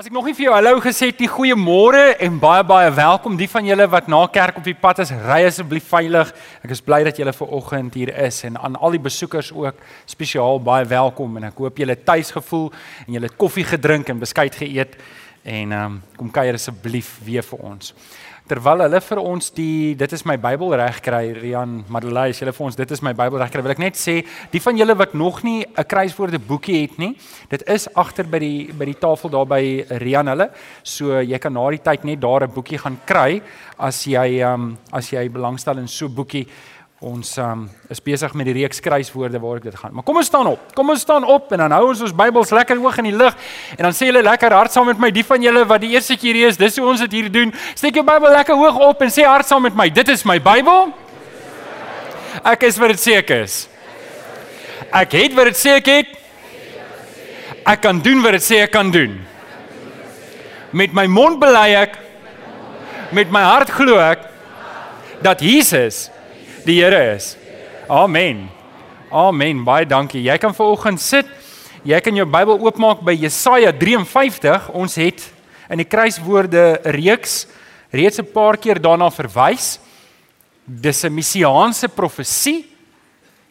As ek nog nie vir jou hallo gesê het nie, goeiemôre en baie baie welkom. Die van julle wat na kerk op die pad is, ry asseblief veilig. Ek is bly dat julle ver oggend hier is en aan al die besoekers ook spesiaal baie welkom en ek hoop julle tuis gevoel en julle het koffie gedrink en beskuit geëet en ehm um, kom kuier asseblief weer vir ons terwyl hulle vir ons die dit is my Bybel reg kry Rian Madeleine as hulle vir ons dit is my Bybel reg kry wil ek net sê die van julle wat nog nie 'n kruiswoorde boekie het nie dit is agter by die by die tafel daar by Rian hulle. So jy kan na die tyd net daar 'n boekie gaan kry as jy um, as jy belangstel in so 'n boekie Ons um, is besig met die reeks kruiswoorde waar ek dit gaan. Maar kom ons staan op. Kom ons staan op en dan hou ons ons Bybels lekker hoog in die lug en dan sê julle lekker hard saam met my die van julle wat die eerste keer hier is. Dis hoe ons dit hier doen. Steek jou Bybel lekker hoog op en sê hard saam met my. Dit is my Bybel. Ek is wat dit sê ek is. Ek het wat dit sê ek het. Ek kan doen wat dit sê ek kan doen. Met my mond bely ek met my hart glo ek dat Jesus die Here is. Amen. Amen. Baie dankie. Jy kan vanoggend sit. Jy kan jou Bybel oopmaak by Jesaja 53. Ons het in die kruiswoorde reeks reeds 'n paar keer daarna verwys. Dis 'n messiaanse profesie.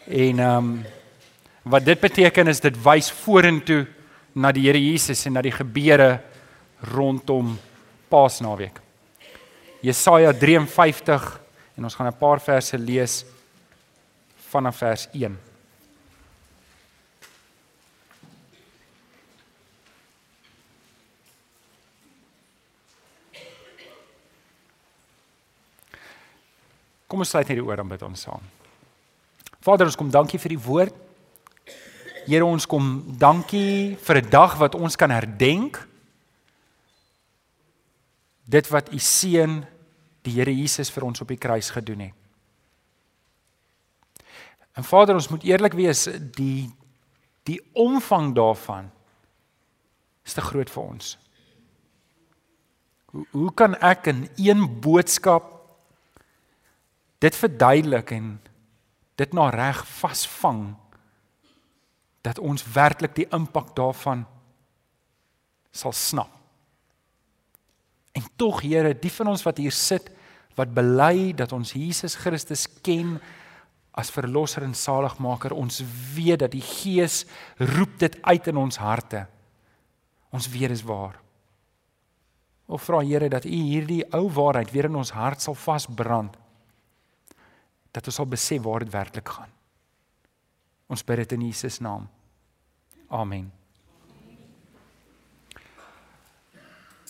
En ehm um, wat dit beteken is dit wys vorentoe na die Here Jesus en na die gebeure rondom Paasnaweek. Jesaja 53 En ons gaan 'n paar verse lees vanaf vers 1. Kom ons sluit hierdie oor dan bid ons saam. Vader, ons kom dankie vir die woord. Here, ons kom dankie vir 'n dag wat ons kan herdenk. Dit wat u seun die Here Jesus vir ons op die kruis gedoen het. En Vader, ons moet eerlik wees, die die omvang daarvan is te groot vir ons. Hoe hoe kan ek in een boodskap dit verduidelik en dit na reg vasvang dat ons werklik die impak daarvan sal snap? En tog Here, die van ons wat hier sit wat bely dat ons Jesus Christus ken as verlosser en saligmaker, ons weet dat die Gees roep dit uit in ons harte. Ons weet dis waar. O vra Here dat U hierdie ou waarheid weer in ons hart sal vasbrand. Dat ons sal besef waar dit werklik gaan. Ons bid dit in Jesus naam. Amen.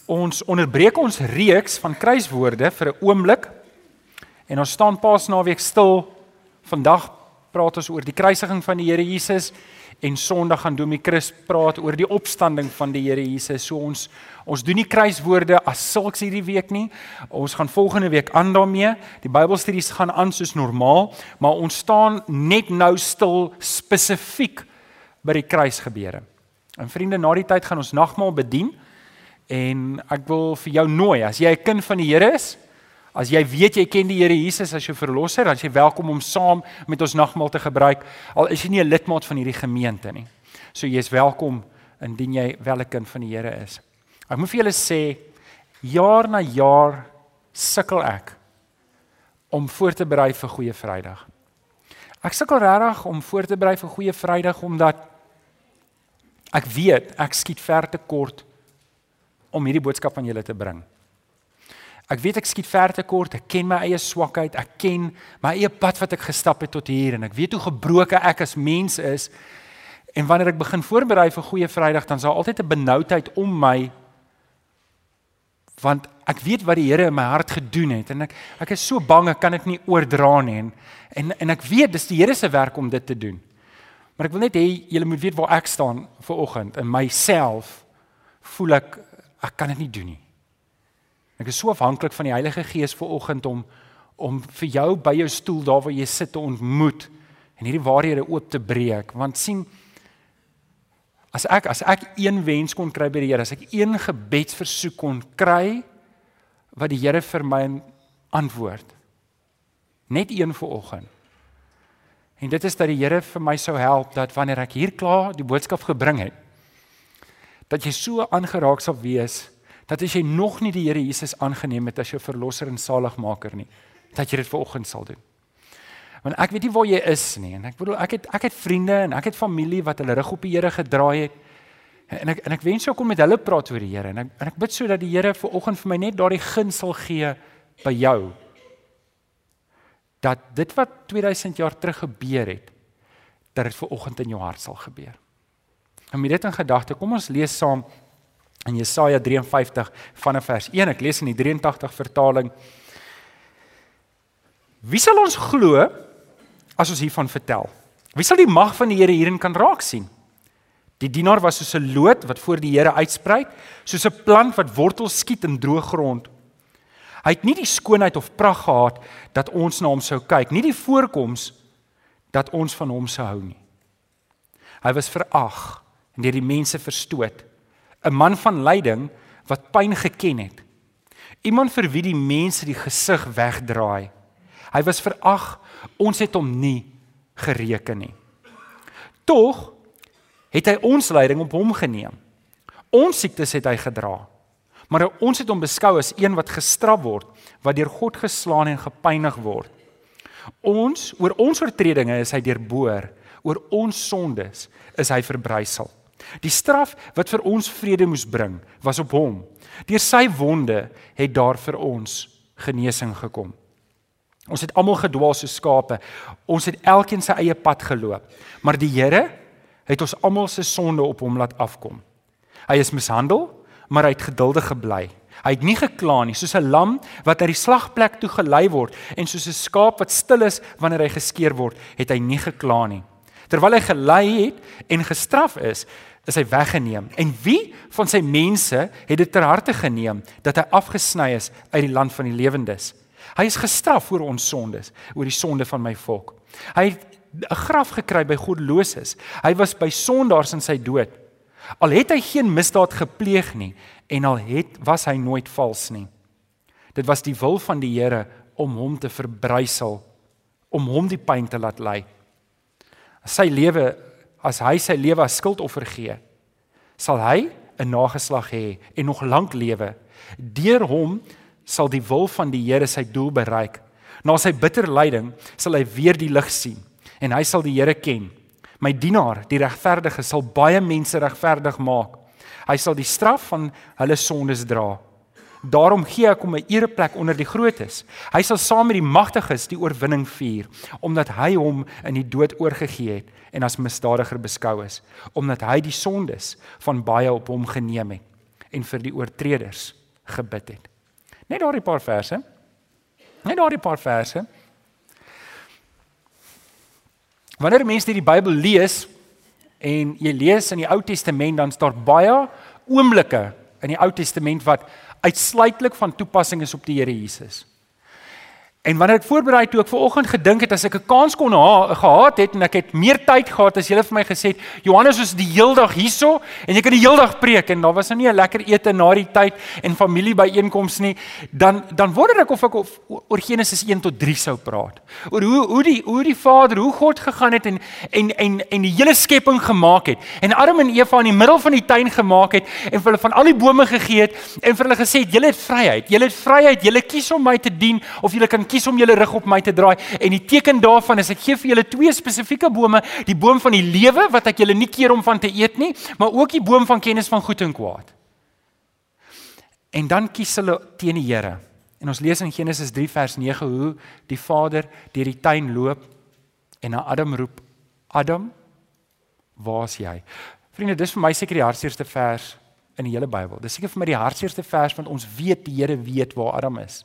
Ons onderbreek ons reeks van kruiswoorde vir 'n oomblik en ons staan Paasnaweek stil. Vandag praat ons oor die kruisiging van die Here Jesus en Sondag gaan Domie Chris praat oor die opstanding van die Here Jesus. So ons ons doen nie kruiswoorde as sulks hierdie week nie. Ons gaan volgende week aan daarmee. Die Bybelstudies gaan aan soos normaal, maar ons staan net nou stil spesifiek by die kruisgebeure. En vriende, na die tyd gaan ons nagmaal bedien. En ek wil vir jou nooi, as jy 'n kind van die Here is, as jy weet jy ken die Here Jesus as jou verlosser, dan is jy welkom om saam met ons nagmaal te gebruik. Al is jy nie 'n lidmaat van hierdie gemeente nie. So jy is welkom indien jy wel 'n kind van die Here is. Ek moet vir julle sê, jaar na jaar sukkel ek om voor te berei vir Goeie Vrydag. Ek sukkel regtig om voor te berei vir Goeie Vrydag omdat ek weet ek skiet ver te kort om hierdie boodskap aan julle te bring. Ek weet ek skiet ver te kort, ek ken my eie swakheid, ek ken my eie pad wat ek gestap het tot hier en ek weet hoe gebroken ek as mens is. En wanneer ek begin voorberei vir Goeie Vrydag, dan sal altyd 'n benoudheid om my want ek weet wat die Here in my hart gedoen het en ek ek is so bang ek kan dit nie oordra nie en en, en ek weet dis die Here se werk om dit te doen. Maar ek wil net hê julle moet weet waar ek staan vir oggend in myself voel ek ek kan dit nie doen nie. Ek is so afhanklik van die Heilige Gees vir oggend om om vir jou by jou stoel daar waar jy sit te ontmoet en hierdie waarhede oop te breek. Want sien as ek as ek een wens kon kry by die Here as ek een gebedsversoek kon kry wat die Here vir my antwoord. Net een vir oggend. En dit is dat die Here vir my sou help dat wanneer ek hier klaar die boodskap gebring het dat jy so aangeraak sal wees dat as jy nog nie die Here Jesus aangeneem het as jou verlosser en saligmaker nie, dat jy dit vanoggend sal doen. Want ek weet nie waar jy is nie en ek bedoel ek het ek het vriende en ek het familie wat hulle rug op die Here gedraai het. En ek en ek wens ek kon met hulle praat oor die Here en ek en ek bid so dat die Here vanoggend vir my net daardie guns sal gee by jou. Dat dit wat 2000 jaar terug gebeur het, dat dit vanoggend in jou hart sal gebeur. En met dit in gedagte, kom ons lees saam in Jesaja 53 vanaf vers 1. Ek lees in die 83 vertaling. Wie sal ons glo as ons hiervan vertel? Wie sal die mag van die Here hierin kan raak sien? Die dienaar was soos 'n loot wat voor die Here uitsprei, soos 'n plant wat wortels skiet in droë grond. Hy het nie die skoonheid of pragt gehad dat ons na hom sou kyk, nie die voorkoms dat ons van hom sou hou nie. Hy was verag en deur die mense verstoot, 'n man van lyding wat pyn geken het. Iemand vir wie die mense die gesig wegdraai. Hy was verag, ons het hom nie gereken nie. Tog het hy ons lyding op hom geneem. Ons siektes het hy gedra. Maar ons het hom beskou as een wat gestraf word, wat deur God geslaan en gepynig word. Ons oor ons oortredinge is hy deurboor, oor ons sondes is hy verbrysel. Die straf wat vir ons vrede moes bring, was op hom. Deur sy wonde het daar vir ons genesing gekom. Ons het almal gedwaal soos skape. Ons het elkeen sy eie pad geloop. Maar die Here het ons almal se sonde op hom laat afkom. Hy is mishandel, maar hy het geduldig gebly. Hy het nie gekla nie, soos 'n lam wat na die slagplek toe gelei word en soos 'n skaap wat stil is wanneer hy geskeer word, het hy nie gekla nie. Terwyl hy gelei het en gestraf is, is hy weggeneem. En wie van sy mense het dit ter harte geneem dat hy afgesny is uit die land van die lewendes? Hy is gestraf vir ons sondes, oor die sonde van my volk. Hy het 'n graf gekry by goddeloses. Hy was by sondaars in sy dood. Al het hy geen misdaad gepleeg nie en al het was hy nooit vals nie. Dit was die wil van die Here om hom te verbrysel, om hom die pyn te laat ly. Sy lewe as hy sy lewe as skuldoffer gee, sal hy 'n nageslag hê en nog lank lewe. Deur hom sal die wil van die Here sy doel bereik. Na sy bitter lyding sal hy weer die lig sien en hy sal die Here ken. My dienaar, die regverdige, sal baie mense regverdig maak. Hy sal die straf van hulle sondes dra. Daarom gee ek hom 'n ereplek onder die grootes. Hy sal saam met die magtiges die oorwinning vier, omdat hy hom in die dood oorgegee het en as misdadiger beskou is, omdat hy die sondes van baie op hom geneem het en vir die oortreders gebid het. Net daardie paar verse. Net daardie paar verse. Wanneer mense die Bybel lees en jy lees in die Ou Testament dan staan baie oomblikke in die Ou Testament wat uitsluitlik van toepassing is op die Here Jesus. En wanneer ek voorberei toe ek ver oggend gedink het as ek 'n kans kon ha gehad het en ek het meer tyd gehad as julle vir my gesê het Johannes is die heeldag hierso en jy kan die heeldag preek en daar was nou nie 'n lekker ete na die tyd en familiebyeenkomste nie dan dan wonder ek of ek of, oor Genesis 1 tot 3 sou praat. Oor hoe hoe die hoe die Vader hoe God gegaan het en en en en die hele skepping gemaak het. En Adam en Eva in die middel van die tuin gemaak het en vir hulle van al die bome gegee het en vir hulle gesê het julle het vryheid julle het vryheid julle kies om my te dien of julle kan kies om julle rug op my te draai en die teken daarvan is ek gee vir julle twee spesifieke bome, die boom van die lewe wat ek julle nie keer om van te eet nie, maar ook die boom van kennis van goed en kwaad. En dan kies hulle teen die Here. En ons lees in Genesis 3 vers 9 hoe die Vader deur die tuin loop en na Adam roep: "Adam, waar is jy?" Vriende, dis vir my seker die hartseerste vers in die hele Bybel. Dis seker vir my die hartseerste vers want ons weet die Here weet waar Adam is.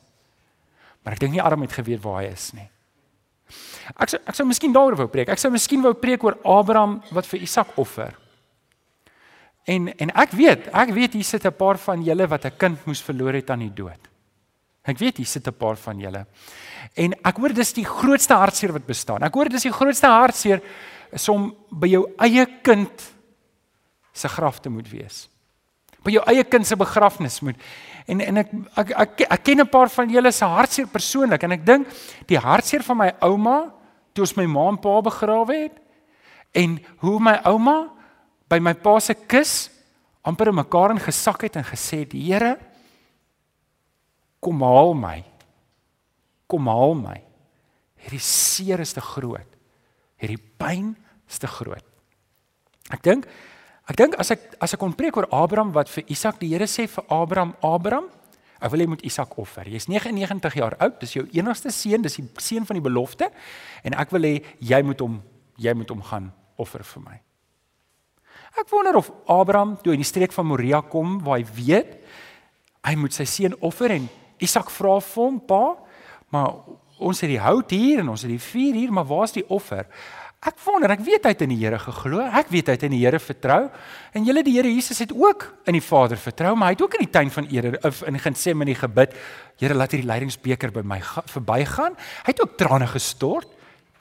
Maar ek dink nie Adam het geweet waar hy is nie. Ek sou ek sou miskien daaroor wou preek. Ek sou miskien wou preek oor Abraham wat vir Isak offer. En en ek weet, ek weet hier sit 'n paar van julle wat 'n kind moes verloor het aan die dood. Ek weet hier sit 'n paar van julle. En ek hoor dis die grootste hartseer wat bestaan. Ek hoor dis die grootste hartseer is om by jou eie kind se graf te moet wees. By jou eie kind se begrafnis moet En en ek ek ek, ek ken 'n paar van julle se hartseer persoonlik en ek dink die hartseer van my ouma toe ons my ma en pa begrawe het en hoe my ouma by my pa se kus amper in mekaar ingesak het en gesê die Here kom haal my. Kom haal my. Hierdie seer is te groot. Hierdie pyn is te groot. Ek dink ek dink as ek as ek kon preek oor Abraham wat vir Isak die Here sê vir Abraham, Abraham, ek wil jy moet Isak offer. Jy's 99 jaar oud, dis jou enigste seun, dis die seun van die belofte en ek wil hê jy moet hom jy moet hom gaan offer vir my. Ek wonder of Abraham toe in die streek van Moria kom waar hy weet hy moet sy seun offer en Isak vra vir hom, "Pa, maar ons het die hout hier en ons het die vuur hier, maar waar's die offer?" Ek wonder, ek weet hy het in die Here geglo. Ek weet hy het in die Here vertrou. En julle die Here Jesus het ook in die Vader vertrou, maar hy het ook in die tuin van Eden of in Getsemane gebid, Here, laat hierdie lydingsbeker by my verbygaan. Hy het ook trane gestort.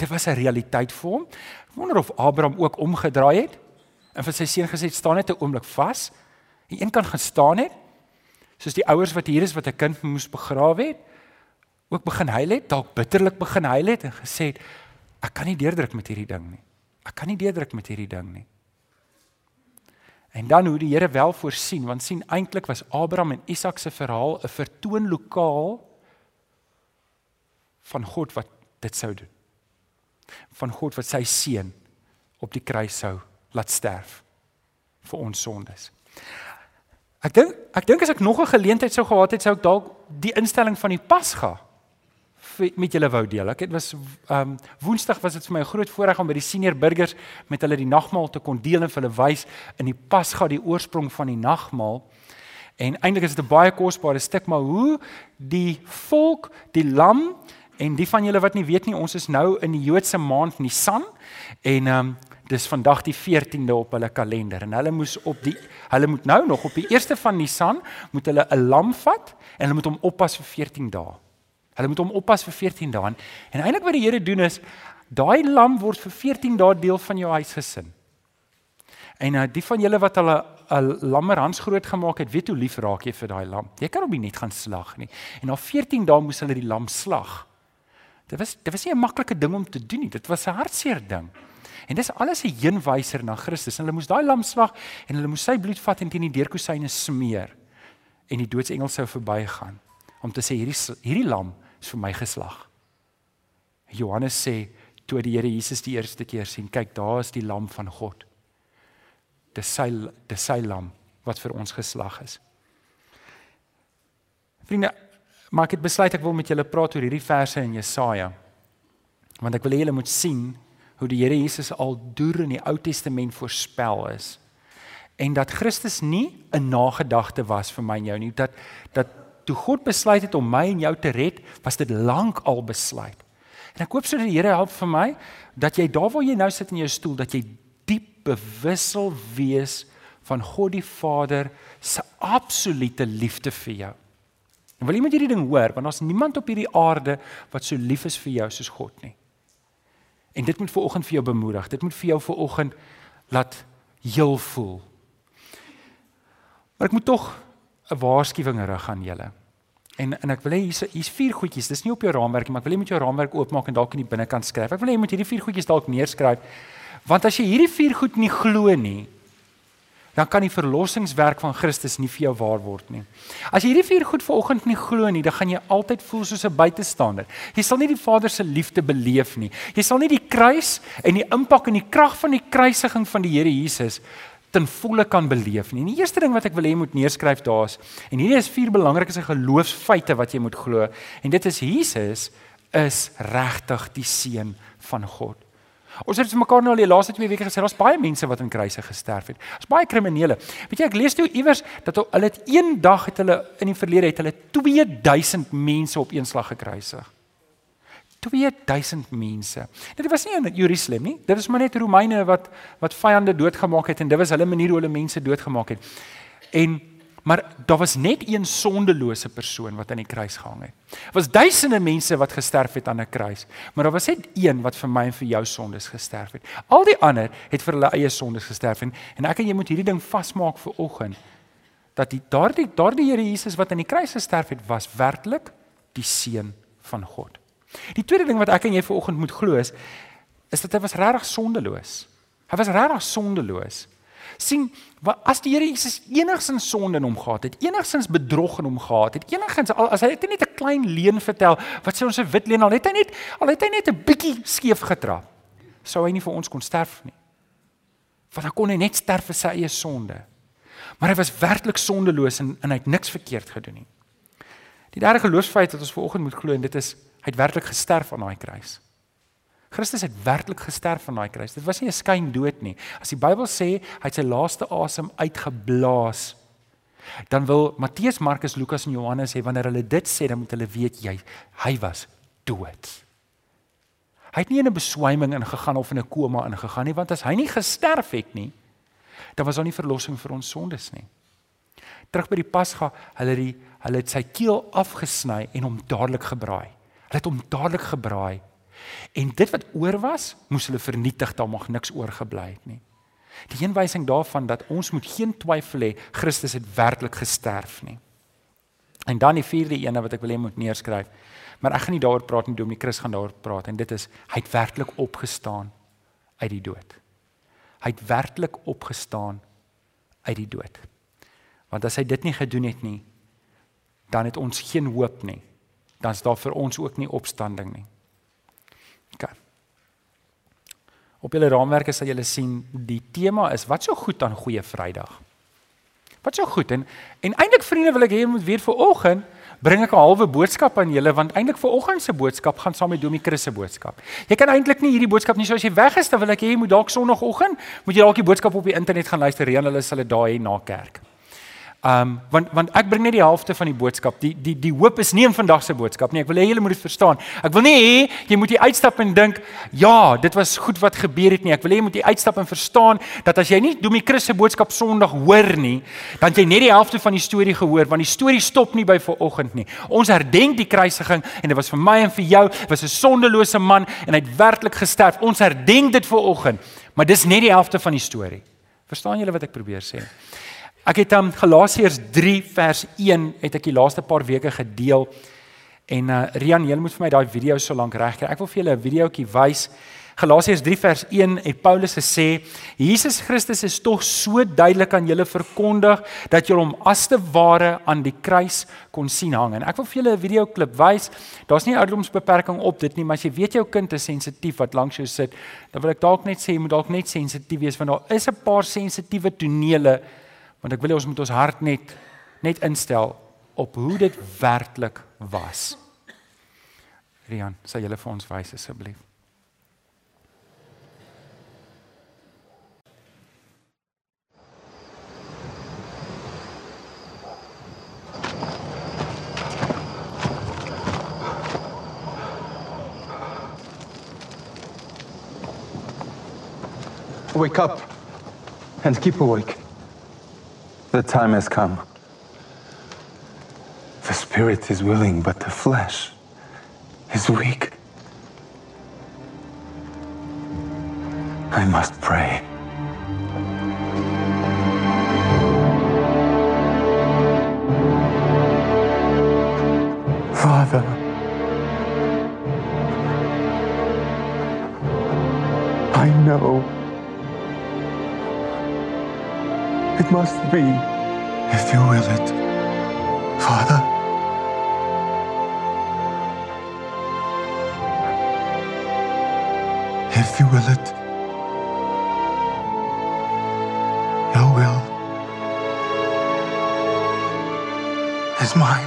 Dit was 'n realiteit vir hom. Ek wonder of Abraham ook omgedraai het en vir sy seun gesê het staan net 'n oomblik vas. Die een kan gaan staan het soos die ouers wat hier is wat 'n kind moes begrawe het ook begin huil het, dalk bitterlik begin huil het en gesê het ek kan nie deurdruk met hierdie ding nie. Ek kan nie deurdruk met hierdie ding nie. En dan hoe die Here wel voorsien want sien eintlik was Abraham en Isak se verhaal 'n vertoon lokaal van God wat dit sou doen. Van God wat sy seun op die kruis sou laat sterf vir ons sondes. Ek dink ek dink as ek nog 'n geleentheid sou gehad het, sou ek dalk die instelling van die Pasga met julle wou deel. Ek het was ehm um, Woensdag was dit vir my 'n groot voorreg om by die senior burgers met hulle die nagmaal te kon deel en vir hulle wys in die Pasga die oorsprong van die nagmaal. En eintlik is dit 'n baie kosbare stuk, maar hoe die volk die lam en die van julle wat nie weet nie, ons is nou in die Joodse maand Nisan en ehm um, dis vandag die 14de op hulle kalender en hulle moes op die hulle moet nou nog op die 1ste van Nisan moet hulle 'n lam vat en hulle moet hom oppas vir 14 dae. Hulle moet hom oppas vir 14 dae en eintlik wat die Here doen is daai lam word vir 14 dae deel van jou huisgesin. En uh, die van julle wat hulle 'n lammer Hans groot gemaak het, weet hoe lief raak jy vir daai lam. Jy kan hom nie net gaan slag nie. En na 14 dae moes hulle die lam slag. Dit was dit was nie 'n maklike ding om te doen nie. Dit was 'n hartseer ding. En dis alles 'n heenwyser na Christus. Hulle moes daai lam slag en hulle moes sy bloed vat en teen die deurkosyne smeer en die doodsengel sou verbygaan om te sê hierdie hierdie lam is vir my geslag. Johannes sê toe die Here Jesus die eerste keer sien, kyk daar is die lam van God. Dis sy dis sy lam wat vir ons geslag is. Vriende, maar ek het besluit ek wil met julle praat oor hierdie verse in Jesaja. Want ek wil hê julle moet sien hoe die Here Jesus al deur in die Ou Testament voorspel is en dat Christus nie 'n nagedagte was vir my en jou nie dat dat toe God besluit het om my en jou te red was dit lank al besluit en ek hoop sodat die Here help vir my dat jy daar waar jy nou sit in jou stoel dat jy diep bewussel wees van God die Vader se absolute liefde vir jou en wil met hierdie ding hoor want daar's niemand op hierdie aarde wat so lief is vir jou soos God nie En dit moet vir oggend vir jou bemoedig. Dit moet vir jou vir oggend laat heel voel. Maar ek moet tog 'n waarskuwing rig aan julle. En en ek wil hê hier's hier's vier goedjies. Dis nie op jou raamwerk nie, maar ek wil hê jy moet jou raamwerk oopmaak en dalk in die binnekant skryf. Ek wil hê jy moet hierdie vier goedjies dalk neerskryf. Want as jy hierdie vier goed nie glo nie, dan kan die verlossingswerk van Christus nie vir jou waar word nie. As jy hierdie vier goed vanoggend nie glo nie, dan gaan jy altyd voel soos 'n buitestander. Jy sal nie die Vader se liefde beleef nie. Jy sal nie die kruis en die impak en die krag van die kruisiging van die Here Jesus ten volle kan beleef nie. En die eerste ding wat ek wil hê jy moet neerskryf daar's en hierdie is vier belangrike geloofsfeite wat jy moet glo en dit is Jesus is regtig die seun van God. Ons het vir mekaar nou al die laaste 2 weke gesê daar's baie mense wat in kruise gesterf het. Daar's baie kriminele. Weet jy ek lees toe iewers dat hulle het een dag het hulle in die verlede het hulle 2000 mense op een slag gekruisig. 2000 mense. Dit was nie in Jerusalem nie. Dit was maar net Romeine wat wat vyande doodgemaak het en dit was hulle manier hoe hulle mense doodgemaak het. En Maar daar was net een sondelose persoon wat aan die kruis gehang het. Daar was duisende mense wat gesterf het aan 'n kruis, maar daar was net een wat vir my en vir jou sondes gesterf het. Al die ander het vir hulle eie sondes gesterf en, en ek en jy moet hierdie ding vasmaak vir oggend dat die daardie daardie Here Jesus wat aan die kruis gesterf het was werklik die seun van God. Die tweede ding wat ek en jy vir oggend moet glo is is dat hy was regtig sondeloos. Hy was regtig sondeloos. sien as die Here Jesus enigsins sonde in hom gehad het, enigsins bedrog in hom gehad het, enigsins as hy net 'n klein leuen vertel, wat sê ons 'n wit leuen al het hy net al het hy net 'n bietjie skeef getrap, sou hy nie vir ons kon sterf nie. Want dan kon hy net sterf vir sy eie sonde. Maar hy was werklik sondeloos en, en hy het niks verkeerd gedoen nie. Die derde geloofsfeit wat ons vanoggend moet glo en dit is hy het werklik gesterf aan daai kruis. Christus het werklik gesterf aan daai kruis. Dit was nie 'n skyndood nie. As die Bybel sê hy het sy laaste asem uitgeblaas, dan wil Matteus, Markus, Lukas en Johannes sê wanneer hulle dit sê, dan moet hulle weet jy hy was dood. Hy het nie in 'n beswyming ingegaan of in 'n koma ingegaan nie, want as hy nie gesterf het nie, dan was daar nie verlossing vir ons sondes nie. Terug by die Pasga, hulle die hulle het sy keel afgesny en hom dadelik gebraai. Hulle het hom dadelik gebraai En dit wat oor was, moes hulle vernietig, daar mag niks oorgebly het nie. Die heenwysing daarvan dat ons moet geen twyfel hê Christus het werklik gesterf nie. En dan die vierde ene wat ek wil hê moet neerskryf. Maar ek gaan nie daaroor praat nie, Dominee Chris gaan daaroor praat en dit is hy het werklik opgestaan uit die dood. Hy het werklik opgestaan uit die dood. Want as hy dit nie gedoen het nie, dan het ons geen hoop nie. Dan is daar vir ons ook nie opstanding nie. OK. Op julle raamwerke sal julle sien die tema is wat so goed aan goeie Vrydag. Wat so goed en en eintlik vriende wil ek hê moet weer vir oggend bring ek 'n halwe boodskap aan julle want eintlik vir oggend se boodskap gaan saam met Domie Chris se boodskap. Jy kan eintlik nie hierdie boodskap nie soos jy weg is, dan wil ek hê jy moet dalk sonoggend moet jy dalk die boodskap op die internet gaan luister, reën hulle sal dit daar hê na kerk. Um want want ek bring net die helfte van die boodskap. Die die die hoop is nie in vandag se boodskap nie. Ek wil hê julle moet dit verstaan. Ek wil nie hê jy moet uitstap en dink, "Ja, dit was goed wat gebeur het nie." Ek wil hê jy moet uitstap en verstaan dat as jy nie Domie Chris se boodskap Sondag hoor nie, dan jy net die helfte van die storie gehoor, want die storie stop nie by vanoggend nie. Ons herdenk die kruisiging en dit was vir my en vir jou, was 'n sondelose man en hy het werklik gesterf. Ons herdenk dit vanoggend, maar dis net die helfte van die storie. Verstaan julle wat ek probeer sê? Ek het um Galasiërs 3 vers 1 het ek die laaste paar weke gedeel. En uh Rian, jy moet vir my daai video so lank regkry. Ek wil vir julle 'n videoetjie wys. Galasiërs 3 vers 1 het Paulus gesê: "Jesus Christus is tog so duidelik aan julle verkondig dat julle hom as te ware aan die kruis kon sien hang." En ek wil vir julle 'n videoklip wys. Daar's nie ouderdomsbeperking op dit nie, maar as jy weet jou kind is sensitief wat langs jou sit, dan wil ek dalk net sê jy moet dalk net sensitief wees want daar is 'n paar sensitiewe tonele want ek wil hê ons moet ons hart net net instel op hoe dit werklik was. Rian, sal julle vir ons wys asseblief? Wake up and keep awake. The time has come. The spirit is willing, but the flesh is weak. I must pray. Father, I know It must be, if you will it, Father. If you will it, your will is mine.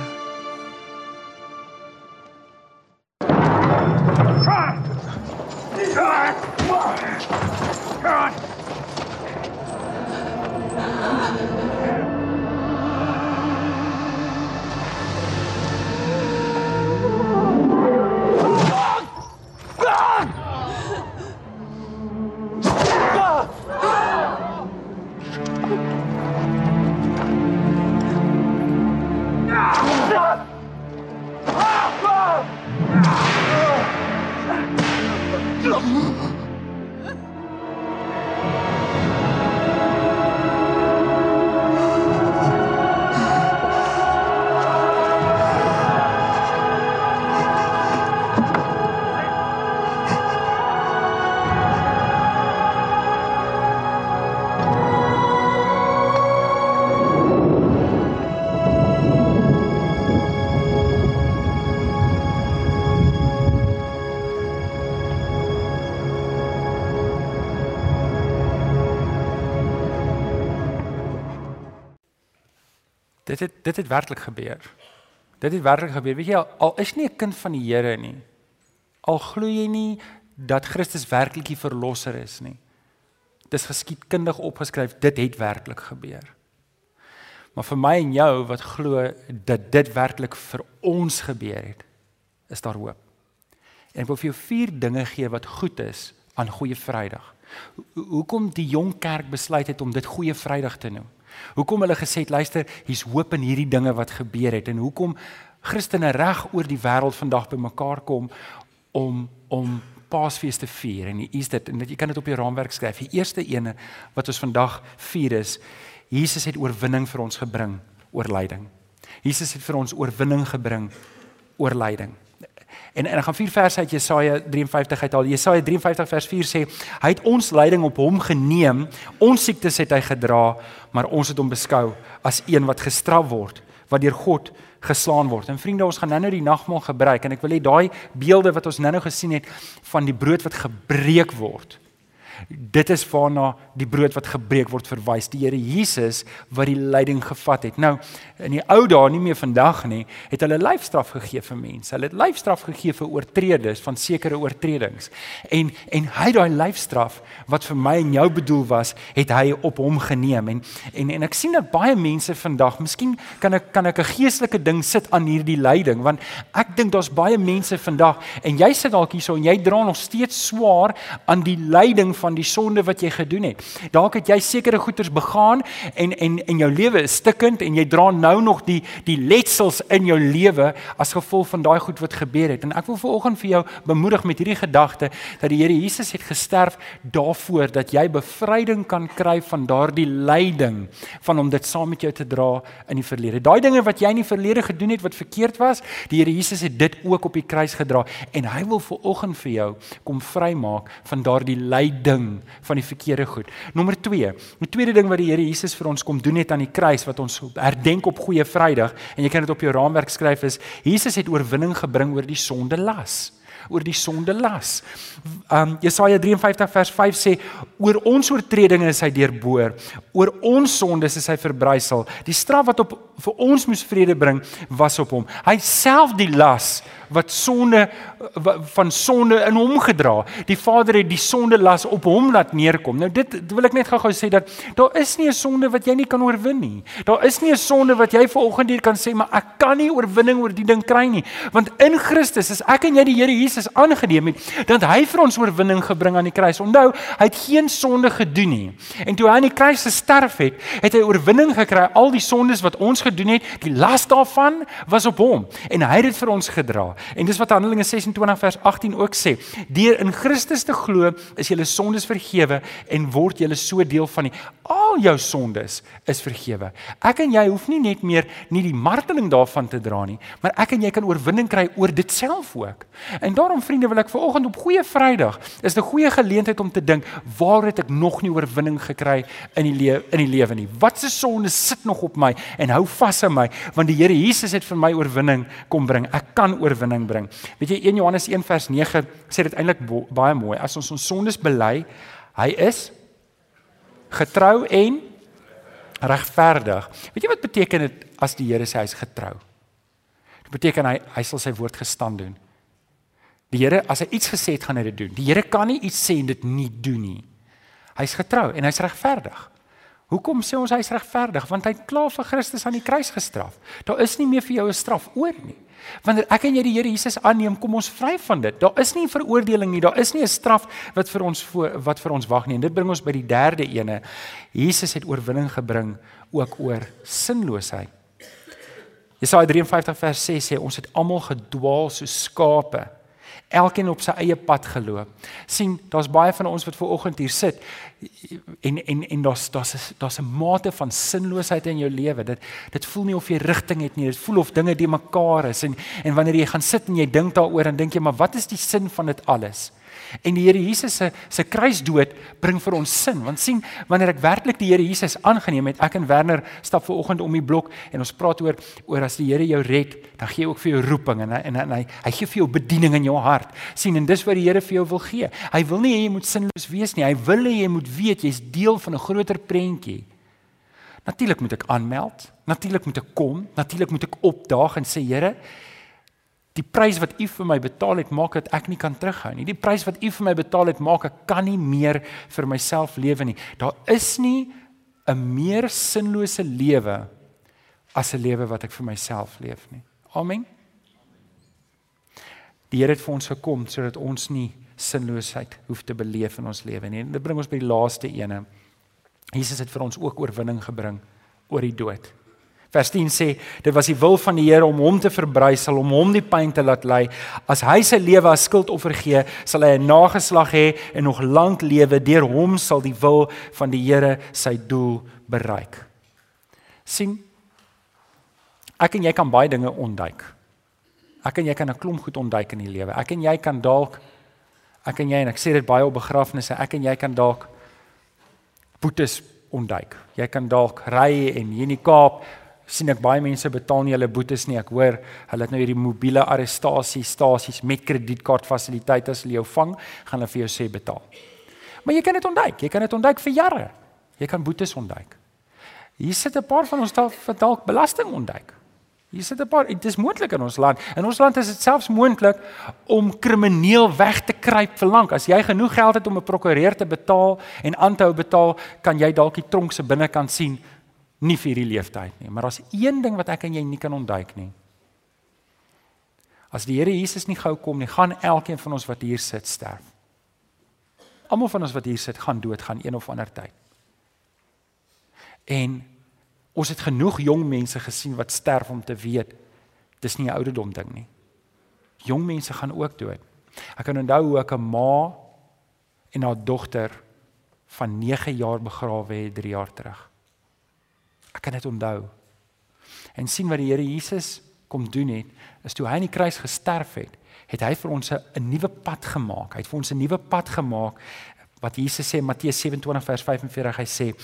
Dit het dit het werklik gebeur. Dit het werklik gebeur. Weet jy al is nie 'n kind van die Here nie. Al glo jy nie dat Christus werklik die verlosser is nie. Dis geskiedkundig opgeskryf, dit het werklik gebeur. Maar vir my en jou wat glo dat dit werklik vir ons gebeur het, is daar hoop. En ek wil vir jou vier dinge gee wat goed is aan Goeie Vrydag. Hoekom die jong kerk besluit het om dit Goeie Vrydag te noem? Hoekom hulle gesê het luister, hier's hoop in hierdie dinge wat gebeur het en hoekom Christene reg oor die wêreld vandag bymekaar kom om om Paasfees te vier en hier is dit en dit jy kan dit op jou raamwerk skryf. Die eerste ene wat ons vandag vier is Jesus het oorwinning vir ons gebring oor lyding. Jesus het vir ons oorwinning gebring oor lyding. En en ek gaan vier verse uit Jesaja 53 uithaal. Jesaja 53 vers 4 sê hy het ons lyding op hom geneem, ons siektes het hy gedra, maar ons het hom beskou as een wat gestraf word, wat deur God geslaan word. En vriende, ons gaan nou-nou die nagmaal gebruik en ek wil hê daai beelde wat ons nou-nou gesien het van die brood wat gebreek word Dit is waarna die brood wat gebreek word verwys, die Here Jesus wat die lyding gevat het. Nou, in die ou dae, nie meer vandag nie, het hulle lyfstraf gegee vir mense. Hulle het lyfstraf gegee vir oortreders van sekere oortredings. En en hy daai lyfstraf wat vir my en jou bedoel was, het hy op hom geneem. En en en ek sien dat baie mense vandag, miskien kan ek kan ek 'n geestelike ding sit aan hierdie lyding, want ek dink daar's baie mense vandag en jy sit dalk hierso en jy dra nog steeds swaar aan die lyding van die sonde wat jy gedoen het. Dalk het jy sekere goeders begaan en en en jou lewe is stikkend en jy dra nou nog die die letsels in jou lewe as gevolg van daai goed wat gebeur het. En ek wil veraloggend vir jou bemoedig met hierdie gedagte dat die Here Jesus het gesterf daarvoor dat jy bevryding kan kry van daardie lyding van om dit saam met jou te dra in die verlede. Daai dinge wat jy in die verlede gedoen het wat verkeerd was, die Here Jesus het dit ook op die kruis gedra en hy wil veraloggend vir jou kom vrymaak van daardie lyding ding van die verkeerde goed. Nommer 2. Die tweede ding wat die Here Jesus vir ons kom doen het aan die kruis wat ons herdenk op Goeie Vrydag en jy kan dit op jou raamwerk skryf is Jesus het oorwinning gebring oor die sonde las oor die sonde las. Um Jesaja 53 vers 5 sê oor ons oortredinge is hy deurboor, oor ons sondes is hy verbrysel. Die straf wat op vir ons moes vrede bring was op hom. Hy self die las wat sonde van sonde in hom gedra. Die Vader het die sonde las op hom laat neerkom. Nou dit wil ek net gou-gou sê dat daar is nie 'n sonde wat jy nie kan oorwin nie. Daar is nie 'n sonde wat jy vanoggend hier kan sê maar ek kan nie oorwinning oor die ding kry nie. Want in Christus is ek en jy die Here Jesus aangeneem het dat hy vir ons oorwinning gebring aan die kruis. Onthou, hy het geen sonde gedoen nie. En toe hy aan die kruis gesterf het, het hy oorwinning gekry al die sondes wat ons gedoen het. Die las daarvan was op hom en hy het dit vir ons gedra. En dis wat Handelinge 26 vers 18 ook sê. Deur in Christus te glo is julle sondes vergewe en word julle so deel van die al jou sondes is vergewe. Ek en jy hoef nie net meer nie die marteling daarvan te dra nie, maar ek en jy kan oorwinning kry oor dit self ook. En daarom vriende wil ek vanoggend op goeie Vrydag is 'n goeie geleentheid om te dink, waar het ek nog nie oorwinning gekry in die lewe in die lewe nie? Wat se sonde sit nog op my en hou vas aan my want die Here Jesus het vir my oorwinning kom bring. Ek kan oorwinning bring. Weet jy 1 Johannes 1 vers 9 sê dit eintlik baie mooi. As ons ons sondes bely, hy is getrou en regverdig. Weet jy wat beteken dit as die Here sê hy's getrou? Dit beteken hy hy sal sy woord gestand doen. Die Here as hy iets gesê het, gaan hy dit doen. Die Here kan nie iets sê en dit nie doen nie. Hy's getrou en hy's regverdig. Hoekom sê ons hy's regverdig? Want hy het klaar vir Christus aan die kruis gestraf. Daar is nie meer vir jou 'n straf oor nie. Wanneer ek en jy die Here Jesus aanneem, kom ons vry van dit. Daar is nie veroordeling nie, daar is nie 'n straf wat vir ons voor, wat vir ons wag nie. En dit bring ons by die derde ene. Jesus het oorwinning gebring ook oor sinloosheid. Jesaja 53 vers 6 sê ons het almal gedwaal soos skape elkeen op sy eie pad geloop. sien, daar's baie van ons wat ver oggend hier sit en en en daar's daar's daar's 'n mate van sinloosheid in jou lewe. Dit dit voel nie of jy rigting het nie. Dit voel of dinge die mekaar is en en wanneer jy gaan sit en jy dink daaroor en dink jy maar wat is die sin van dit alles? En die Here Jesus se se kruisdood bring vir ons sin. Want sien, wanneer ek werklik die Here Jesus aangeneem het, ek en Werner stap ver oggend om die blok en ons praat oor oor as die Here jou red, dan gee hy ook vir jou roeping en en, en hy hy gee vir jou bediening in jou hart. sien, en dis wat die Here vir jou wil gee. Hy wil nie hê jy moet sinloos wees nie. Hy wil hê jy moet weet jy's deel van 'n groter prentjie. Natuurlik moet ek aanmeld, natuurlik moet ek kom, natuurlik moet ek opdaag en sê Here, die prys wat U vir my betaal het, maak dat ek nie kan terughou nie. Die prys wat U vir my betaal het, maak ek kan nie meer vir myself lewe nie. Daar is nie 'n meer sinlose lewe as 'n lewe wat ek vir myself leef nie. Amen. Die Here het vir ons gekom sodat ons nie sinloosheid hoef te beleef in ons lewe nie. En dit bring ons by die laaste ene. Jesus het vir ons ook oorwinning gebring oor die dood. Vers 10 sê dit was die wil van die Here om hom te verbrysel, om hom die pyn te laat ly. As hy sy lewe as skuldoffer gee, sal hy 'n nageslag hê en nog lank lewe. Deur hom sal die wil van die Here sy doel bereik. sien Ek en jy kan baie dinge ontduik. Ek en jy kan 'n klomp goed ontduik in die lewe. Ek en jy kan dalk ek en jy en ek sê dit baie op begrafnisse, ek en jy kan dalk boetes ontduik. Jy kan dalk ry en hier in die Kaap sien ek baie mense betaal nie hulle boetes nie. Ek hoor hulle het nou hierdie mobiele arrestasiestasies met kredietkaartfasiliteite as hulle jou vang, gaan hulle vir jou sê betaal. Maar jy kan dit ontduik. Jy kan dit ontduik vir jare. Jy kan boetes ontduik. Hier sit 'n paar van ons dalk belasting ontduik. Hier sit 'n paar, dit is moontlik in ons land. In ons land is dit selfs moontlik om krimineel weg te kruip vir lank. As jy genoeg geld het om 'n prokureur te betaal en aan te hou betaal, kan jy dalk die tronk se binnekant sien nie vir hierdie leeftyd nie. Maar daar's een ding wat ek en jy nie kan ontduik nie. As die Here Jesus nie gou kom nie, gaan elkeen van ons wat hier sit sterf. Almal van ons wat hier sit gaan dood gaan een of ander tyd. En Ons het genoeg jong mense gesien wat sterf om te weet dis nie 'n ouderdom ding nie. Jong mense gaan ook dood. Ek kan onthou hoe ek 'n ma en haar dogter van 9 jaar begrawe het 3 jaar terug. Ek kan dit onthou. En sien wat die Here Jesus kom doen het, is toe hy aan die kruis gesterf het, het hy vir ons 'n nuwe pad gemaak. Hy het vir ons 'n nuwe pad gemaak wat Jesus sê Matteus 27 vers 45 hy sê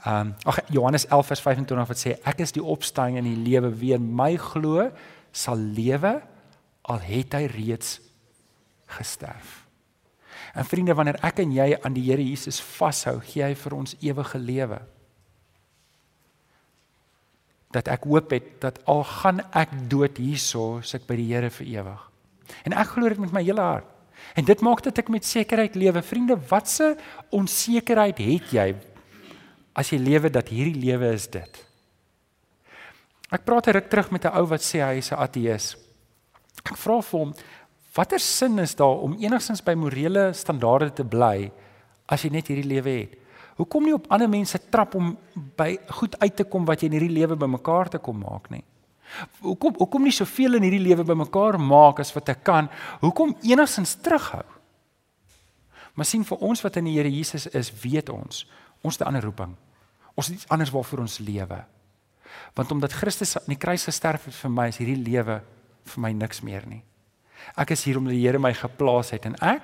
Ehm um, ag Johannes 11 vers 25 wat sê ek is die opstanding en die lewe wie in my glo sal lewe al het hy reeds gesterf. En vriende wanneer ek en jy aan die Here Jesus vashou, gee hy vir ons ewige lewe. Dat ek hoop het dat al gaan ek dood hierso, ek by die Here vir ewig. En ek glo dit met my hele hart. En dit maak dat ek met sekerheid lewe. Vriende, watse onsekerheid het jy as jy lewe dat hierdie lewe is dit. Ek praat 'n ruk terug met 'n ou wat sê hy is 'n ateïs. Ek vra vir hom, watter sin is daar om enigstens by morele standaarde te bly as jy net hierdie lewe het? Hoekom nie op ander mense trap om by goed uit te kom wat jy in hierdie lewe bymekaar te kom maak nie? Hoekom hoekom nie soveel in hierdie lewe bymekaar maak as wat ek kan? Hoekom enigstens terughou? Maar sien vir ons wat in die Here Jesus is, weet ons, Ons het 'n ander roeping. Ons het iets anders waarvoor ons lewe. Want omdat Christus aan die kruis gesterf het vir my, is hierdie lewe vir my niks meer nie. Ek is hier omdat die Here my geplaas het en ek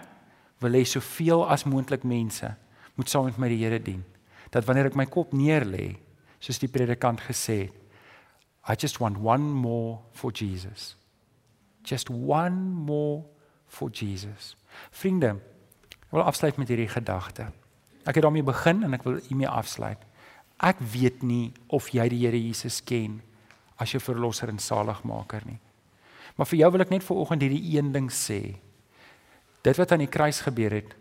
wil hê soveel as moontlik mense moet saam met my die Here dien. Dat wanneer ek my kop neerlê, soos die predikant gesê het, I just want one more for Jesus. Just one more for Jesus. Vriende, ek wil afsluit met hierdie gedagte. Ek het daarmee begin en ek wil hiermee afsluit. Ek weet nie of jy die Here Jesus ken as jou verlosser en saligmaker nie. Maar vir jou wil ek net vanoggend hierdie een ding sê. Dit wat aan die kruis gebeur het,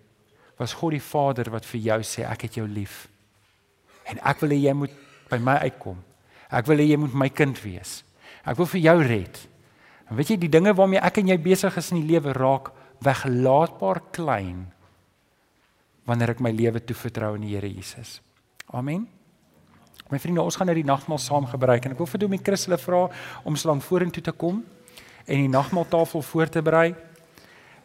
was God die Vader wat vir jou sê ek het jou lief. En ek wil hê jy moet by my uitkom. Ek wil hê jy moet my kind wees. Ek wil vir jou red. En weet jy die dinge waarmee ek en jy besig is in die lewe raak weggelaatbaar klein wanneer ek my lewe toevertrou aan die Here Jesus. Amen. My vriende, ons gaan nou die nagmaal saam gebruik en ek wil vir Domie Chris hulle vra om slang vorentoe te kom en die nagmaaltafel voor te berei.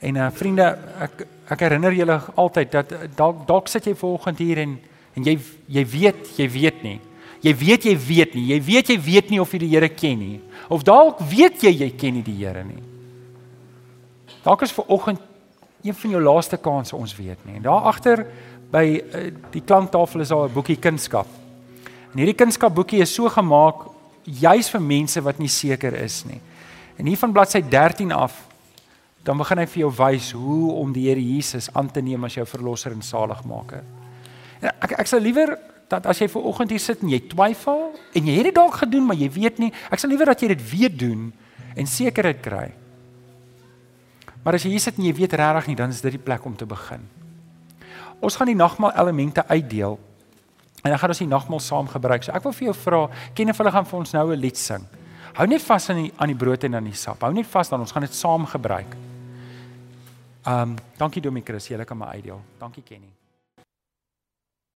En uh vriende, ek ek herinner julle altyd dat dalk dalk sit jy vanoggend hier en en jy jy weet, jy weet nie. Jy weet jy weet nie. Jy weet jy weet nie of jy die Here ken nie. Of dalk weet jy jy ken nie die Here nie. Dalk is ver oggend een van jou laaste kansse ons weet nie. En daar agter by uh, die klanktafel is daar 'n boekie kunskap. En hierdie kunskapboekie is so gemaak juis vir mense wat nie seker is nie. En hier van bladsy 13 af dan begin hy vir jou wys hoe om die Here Jesus aan te neem as jou verlosser en saligmaker. En ek ek sou liewer dat as jy ver oggend hier sit en jy twyfel en jy het dit dalk gedoen maar jy weet nie, ek sal liewer dat jy dit weer doen en sekerheid kry. Maar as jy hier sit en jy weet regtig nie, dan is dit die plek om te begin. Ons gaan die nagmaal elemente uitdeel. En dan gaan ons die nagmaal saam gebruik. So ek wil vir jou vra, ken of hulle gaan vir ons nou 'n lied sing. Hou net vas aan die aan die brood en aan die sap. Hou net vas dan ons gaan dit saam gebruik. Um dankie Domie Chris, jy kan my uitdeel. Dankie Kenny.